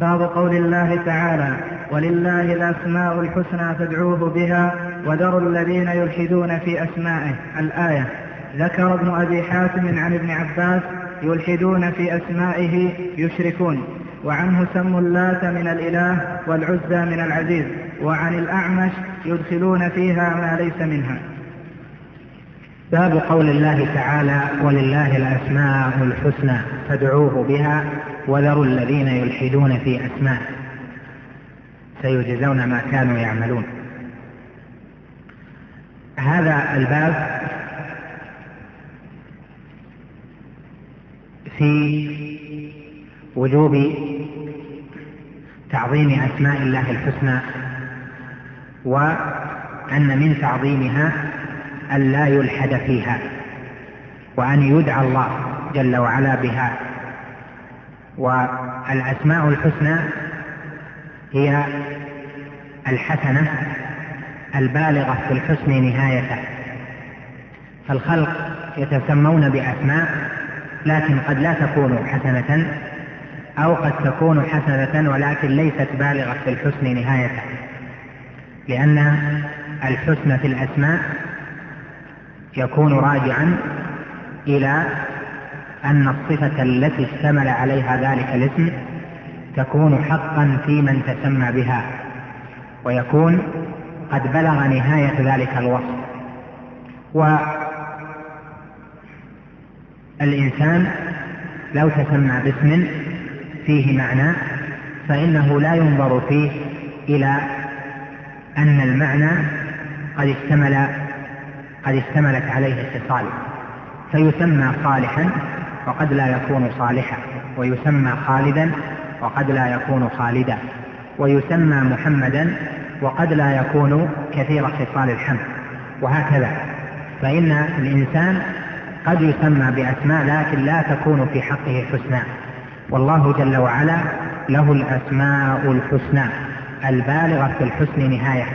باب قول الله تعالى ولله الأسماء الحسنى فادعوه بها وذروا الذين يلحدون في أسمائه. الآية ذكر ابن أبي حاتم عن ابن عباس يلحدون في أسمائه يشركون وعنه سموا اللات من الإله والعزى من العزيز وعن الأعمش يدخلون فيها ما ليس منها. باب قول الله تعالى ولله الأسماء الحسنى فادعوه بها وذروا الذين يلحدون في أسماء سيجزون ما كانوا يعملون. هذا الباب في وجوب تعظيم أسماء الله الحسنى وأن من تعظيمها أن لا يلحد فيها وأن يدعى الله جل وعلا بها. والأسماء الحسنى هي الحسنة البالغة في الحسن نهايته. فالخلق يتسمون بأسماء لكن قد لا تكون حسنة أو قد تكون حسنة ولكن ليست بالغة في الحسن نهايته. لأن الحسن في الأسماء يكون راجعا إلى أن الصفة التي اشتمل عليها ذلك الاسم تكون حقا في من تسمى بها ويكون قد بلغ نهاية ذلك الوصف. والإنسان لو تسمى باسم فيه معنى فإنه لا ينظر فيه إلى أن المعنى قد اشتمل قد اشتملت عليه اتصال. فيسمى صالحا وقد لا يكون صالحا ويسمى خالدا وقد لا يكون خالدا ويسمى محمدا وقد لا يكون كثير خصال الحمد. وهكذا. فإن الإنسان قد يسمى بأسماء لكن لا تكون في حقه حسنى والله جل وعلا له الأسماء الحسنى البالغة في الحسن نهاية.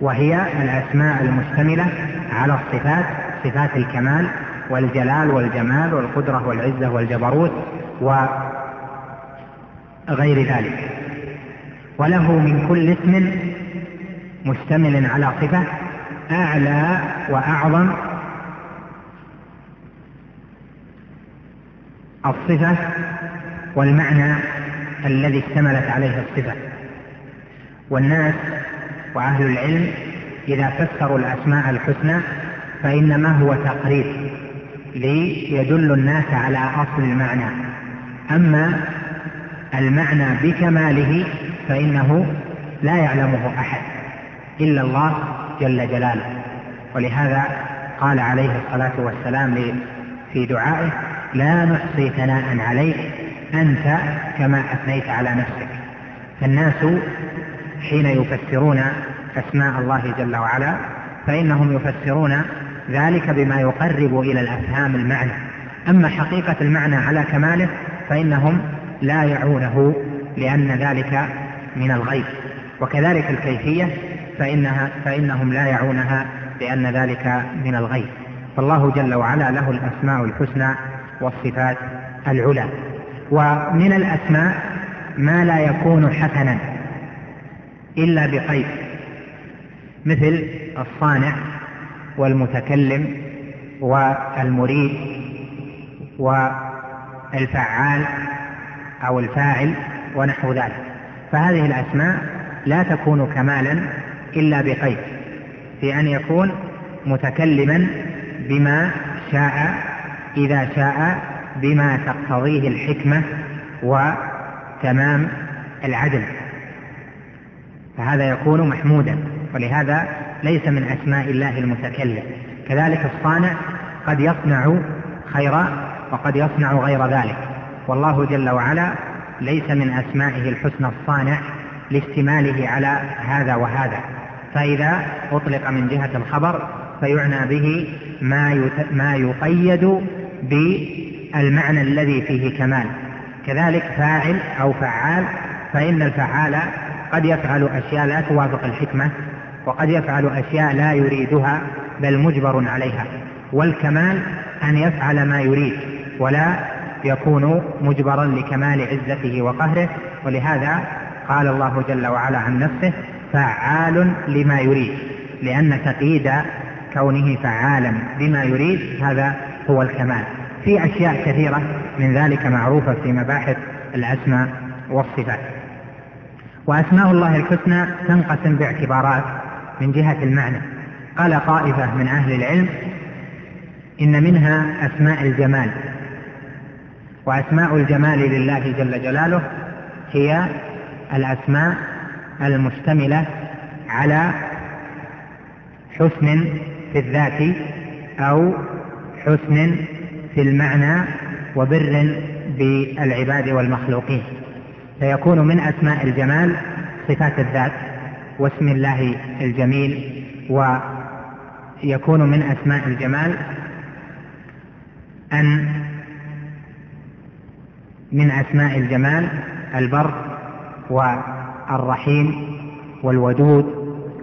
وهي الأسماء المشتملة على الصفات صفات الكمال والجلال والجمال والقدرة والعزة والجبروت وغير ذلك. وله من كل اسم مشتمل على صفة أعلى وأعظم الصفة والمعنى الذي اشتملت عليه الصفة. والناس وأهل العلم إذا فسروا الأسماء الحسنى فإنما هو تقرير ليدل الناس على أصل المعنى. أما المعنى بكماله فإنه لا يعلمه أحد إلا الله جل جلاله. ولهذا قال عليه الصلاة والسلام في دعائه لا نحصي ثناء عليك أنت كما أثنيت على نفسك. فالناس حين يفسرون أسماء الله جل وعلا فإنهم يفسرون ذلك بما يقرب إلى الأفهام المعنى. أما حقيقة المعنى على كماله فإنهم لا يعونه لأن ذلك من الغيب. وكذلك الكيفية فإنها فإنهم لا يعونها لأن ذلك من الغيب. فالله جل وعلا له الأسماء الحسنى والصفات العلى. ومن الأسماء ما لا يكون حسنا. إلا بقيد مثل الصانع والمتكلم والمريد والفعال أو الفاعل ونحو ذلك. فهذه الأسماء لا تكون كمالا إلا بقيد في أن يكون متكلما بما شاء إذا شاء بما تقتضيه الحكمة وتمام العدل. فهذا يكون محمودا ولهذا ليس من أسماء الله المتكلم. كذلك الصانع قد يصنع خيرا وقد يصنع غير ذلك. والله جل وعلا ليس من أسمائه الحسنى الصانع لاشتماله على هذا وهذا. فإذا أطلق من جهة الخبر فيعنى به ما ما يقيد بالمعنى الذي فيه كمال. كذلك فاعل أو فعال فإن الفعال قد يفعل أشياء لا توافق الحكمة وقد يفعل أشياء لا يريدها بل مجبر عليها والكمال أن يفعل ما يريد ولا يكون مجبرا لكمال عزته وقهره ولهذا قال الله جل وعلا عن نفسه فعال لما يريد لأن تقييد كونه فعالا بما يريد هذا هو الكمال. في أشياء كثيرة من ذلك معروفة في مباحث الأسماء والصفات. وأسماء الله الحسنى تنقسم باعتبارات من جهة المعنى. قال طائفة من أهل العلم إن منها أسماء الجمال. وأسماء الجمال لله جل جلاله هي الأسماء المشتملة على حسن في الذات أو حسن في المعنى وبر بالعباد والمخلوقين. فيكون من أسماء الجمال صفات الذات واسم الله الجميل ويكون من أسماء الجمال أن من أسماء الجمال البر والرحيم والودود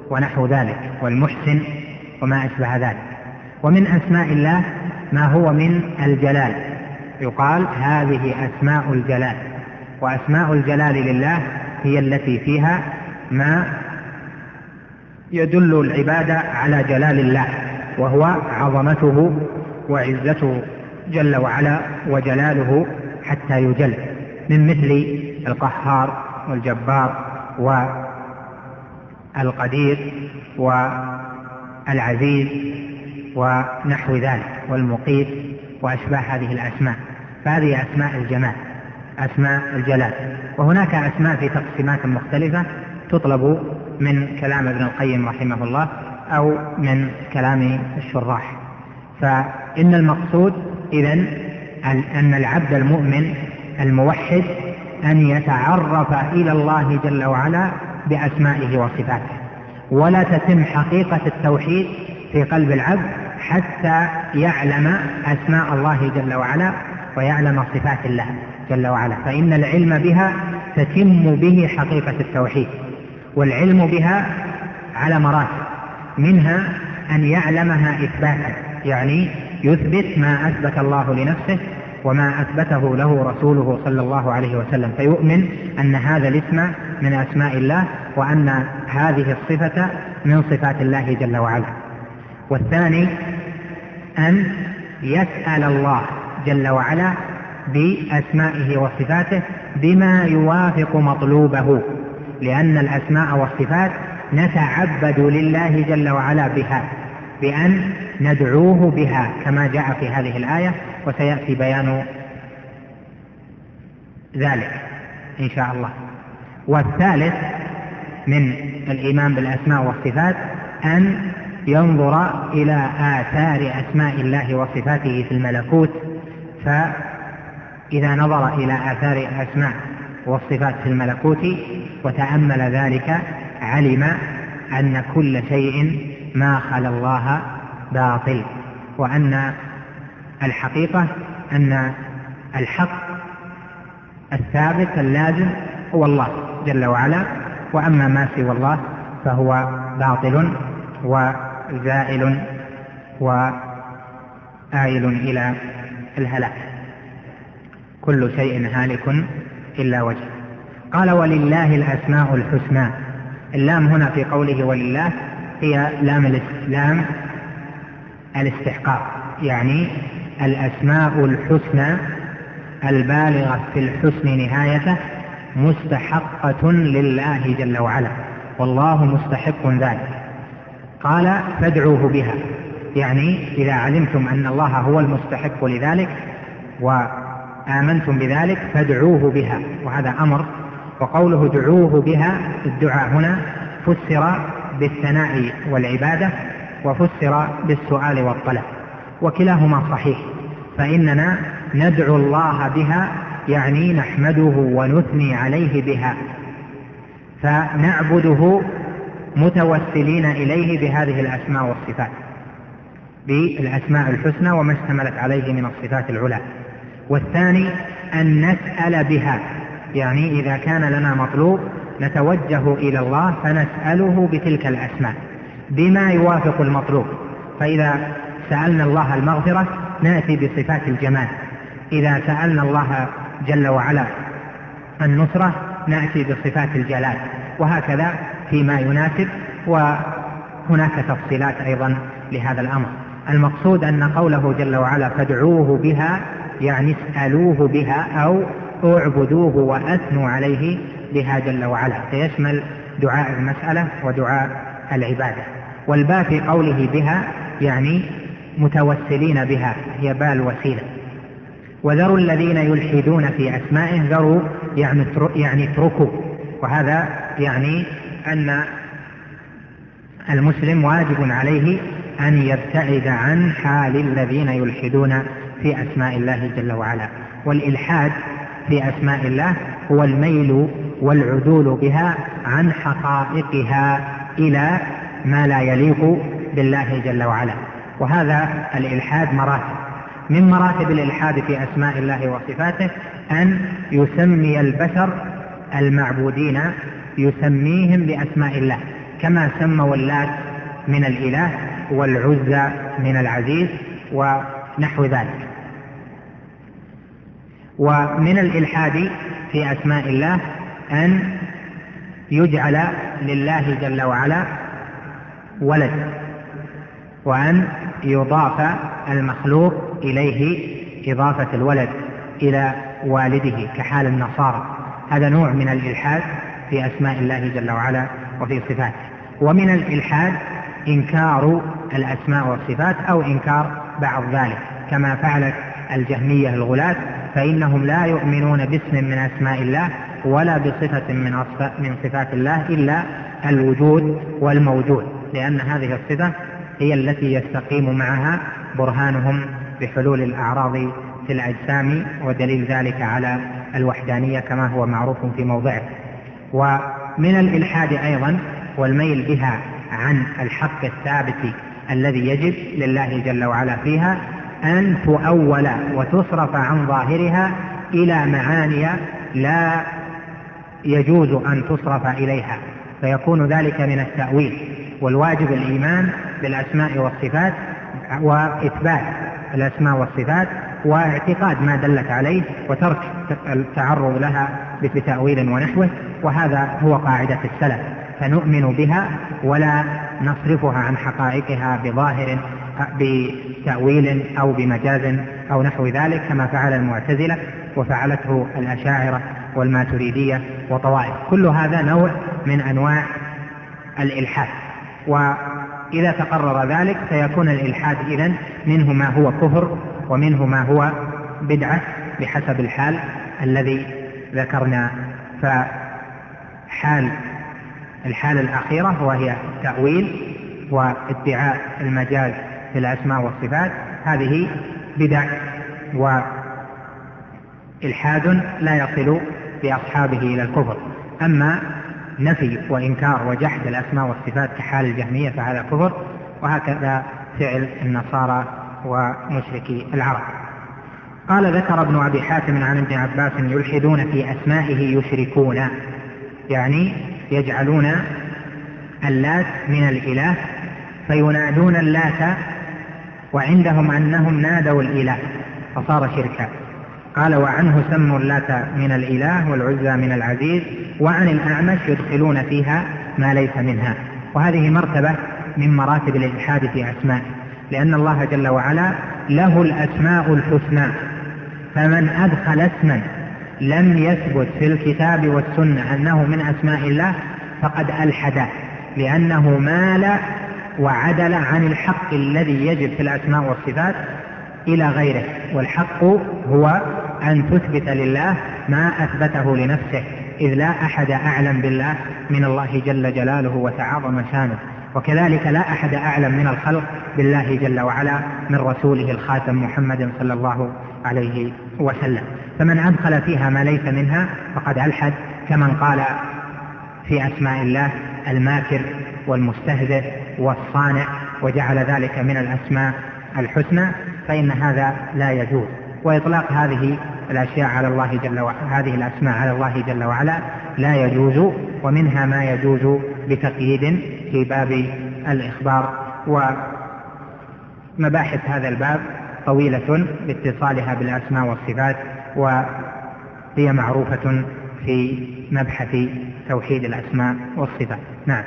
ونحو ذلك والمحسن وما أشبه ذلك. ومن أسماء الله ما هو من الجلال. يقال هذه أسماء الجلال. وأسماء الجلال لله هي التي فيها ما يدل العباد على جلال الله وهو عظمته وعزته جل وعلا وجلاله حتى يجل من مثل القهار والجبار والقدير والعزيز ونحو ذلك والمقيت وأشباه هذه الأسماء فهذه أسماء الجمال. أسماء الجلال. وهناك أسماء في تقسيمات مختلفة تطلب من كلام ابن القيم رحمه الله أو من كلام الشراح. فإن المقصود إذا أن العبد المؤمن الموحد أن يتعرف إلى الله جل وعلا بأسمائه وصفاته. ولا تتم حقيقة التوحيد في قلب العبد حتى يعلم أسماء الله جل وعلا ويعلم صفات الله. جل وعلا فإن العلم بها تتم به حقيقة التوحيد والعلم بها على مراتب منها أن يعلمها إثباتا يعني يثبت ما أثبت الله لنفسه وما أثبته له رسوله صلى الله عليه وسلم فيؤمن أن هذا الاسم من أسماء الله وأن هذه الصفة من صفات الله جل وعلا. والثاني أن يسأل الله جل وعلا بأسمائه وصفاته بما يوافق مطلوبه لأن الأسماء والصفات نتعبد لله جل وعلا بها بأن ندعوه بها كما جاء في هذه الآية وسيأتي بيان ذلك إن شاء الله. والثالث من الإيمان بالأسماء والصفات أن ينظر إلى آثار أسماء الله وصفاته في الملكوت فإذا نظر إلى آثار الأسماء والصفات في الملكوت وتأمل ذلك علم أن كل شيء ما خلا الله باطل وأن الحقيقة أن الحق الثابت اللازم هو الله جل وعلا وأما ما سوى الله فهو باطل وزائل وآيل إلى الهلاك. كل شيء هالك إلا وجهه. قال ولله الأسماء الحسنى. اللام هنا في قوله ولله هي لام الاستسلام الاستحقاق يعني الأسماء الحسنى البالغة في الحسن نهايته مستحقة لله جل وعلا والله مستحق ذلك. قال فادعوه بها يعني إذا علمتم أن الله هو المستحق لذلك وآمنتم بذلك فادعوه بها وهذا أمر وقوله ادعوه بها الدعاء هنا فسر بالثناء والعبادة وفسر بالسؤال والطلب وكلاهما صحيح فإننا ندعو الله بها يعني نحمده ونثني عليه بها فنعبده متوسلين إليه بهذه الأسماء والصفات بالأسماء الحسنى وما اشتملت عليه من الصفات العلى. والثاني أن نسأل بها يعني إذا كان لنا مطلوب نتوجه إلى الله فنسأله بتلك الأسماء بما يوافق المطلوب. فإذا سألنا الله المغفرة نأتي بصفات الجمال. إذا سألنا الله جل وعلا النصرة نأتي بصفات الجلال وهكذا فيما يناسب وهناك تفصيلات أيضا لهذا الأمر. المقصود أن قوله جل وعلا فادعوه بها يعني اسألوه بها أو اعبدوه وأثنوا عليه بها جل وعلا. فيشمل دعاء المسألة ودعاء العبادة. والباء في قوله بها يعني متوسلين بها هي باء الوسيلة وذروا الذين يلحدون في أسمائه ذروا يعني يعني اتركوا. وهذا يعني أن المسلم واجب عليه أن يبتعد عن حال الذين يلحدون في أسماء الله جل وعلا. والإلحاد في أسماء الله هو الميل والعدول بها عن حقائقها إلى ما لا يليق بالله جل وعلا. وهذا الإلحاد مراتب. من مراتب الإلحاد في أسماء الله وصفاته أن يسمي البشر المعبودين يسميهم بأسماء الله كما سموا اللات من الإله والعزى من العزيز ونحو ذلك. ومن الإلحاد في أسماء الله أن يجعل لله جل وعلا ولد وأن يضاف المخلوق إليه إضافة الولد إلى والده كحال النصارى. هذا نوع من الإلحاد في أسماء الله جل وعلا وفي صفاته. ومن الإلحاد إنكار الأسماء والصفات أو إنكار بعض ذلك كما فعلت الجهمية الغلاة فإنهم لا يؤمنون باسم من أسماء الله ولا بصفة من من صفات الله إلا الوجود والموجود لأن هذه الصفة هي التي يستقيم معها برهانهم بحلول الأعراض في الأجسام ودليل ذلك على الوحدانية كما هو معروف في موضعه. ومن الإلحاد أيضا والميل بها عن الحق الثابت الذي يجب لله جل وعلا فيها أن تؤول وتصرف عن ظاهرها إلى معاني لا يجوز أن تصرف إليها فيكون ذلك من التأويل. والواجب الإيمان بالأسماء والصفات وإثبات الأسماء والصفات واعتقاد ما دلت عليه وترك التعرض لها بتأويل ونحوه وهذا هو قاعدة السلف. فنؤمن بها ولا نصرفها عن حقائقها بظاهر بتأويل أو بمجاز أو نحو ذلك كما فعل المعتزلة وفعلته الأشاعرة والماتريدية وطوائف. كل هذا نوع من أنواع الإلحاد. وإذا تقرر ذلك سيكون الإلحاد إذن منه ما هو كفر ومنه ما هو بدعة بحسب الحال الذي ذكرنا. فحال الحالة الأخيرة وهي التأويل وادعاء المجاز في الأسماء والصفات هذه بدع وإلحاد لا يصل بأصحابه إلى الكفر. أما نفي وإنكار وجحد الأسماء والصفات كحال الجهمية فهذا كفر وهكذا فعل النصارى ومشركي العرب. قال ذكر ابن أبي حاتم عن ابن عباس يلحدون في أسمائه يشركون يعني يجعلون اللات من الإله فينادون اللات وعندهم أنهم نادوا الإله فصار شركا. قال وعنه سموا اللات من الإله والعزى من العزيز وعن الأعمش يدخلون فيها ما ليس منها. وهذه مرتبة من مراتب الإلحاد في أسماء لأن الله جل وعلا له الأسماء الحسنى. فمن أدخل اسما لم يثبت في الكتاب والسنة أنه من أسماء الله فقد ألحد لأنه مال وعدل عن الحق الذي يجب في الأسماء والصفات إلى غيره والحق هو أن تثبت لله ما أثبته لنفسه إذ لا أحد أعلم بالله من الله جل جلاله وتعاظم شانه وكذلك لا أحد أعلم من الخلق بالله جل وعلا من رسوله الخاتم محمد صلى الله عليه وسلم. فمن أدخل فيها ما ليس منها فقد ألحد كمن قال في أسماء الله الماكر والمستهزئ والصانع وجعل ذلك من الأسماء الحسنى فإن هذا لا يجوز. وإطلاق هذه الأشياء على الله جل وعلا هذه الأسماء على الله جل وعلا لا يجوز ومنها ما يجوز بتقييد في باب الإخبار. ومباحث هذا الباب طويلة لاتصالها بالأسماء والصفات وهي معروفة في مبحث توحيد الأسماء والصفات. نعم.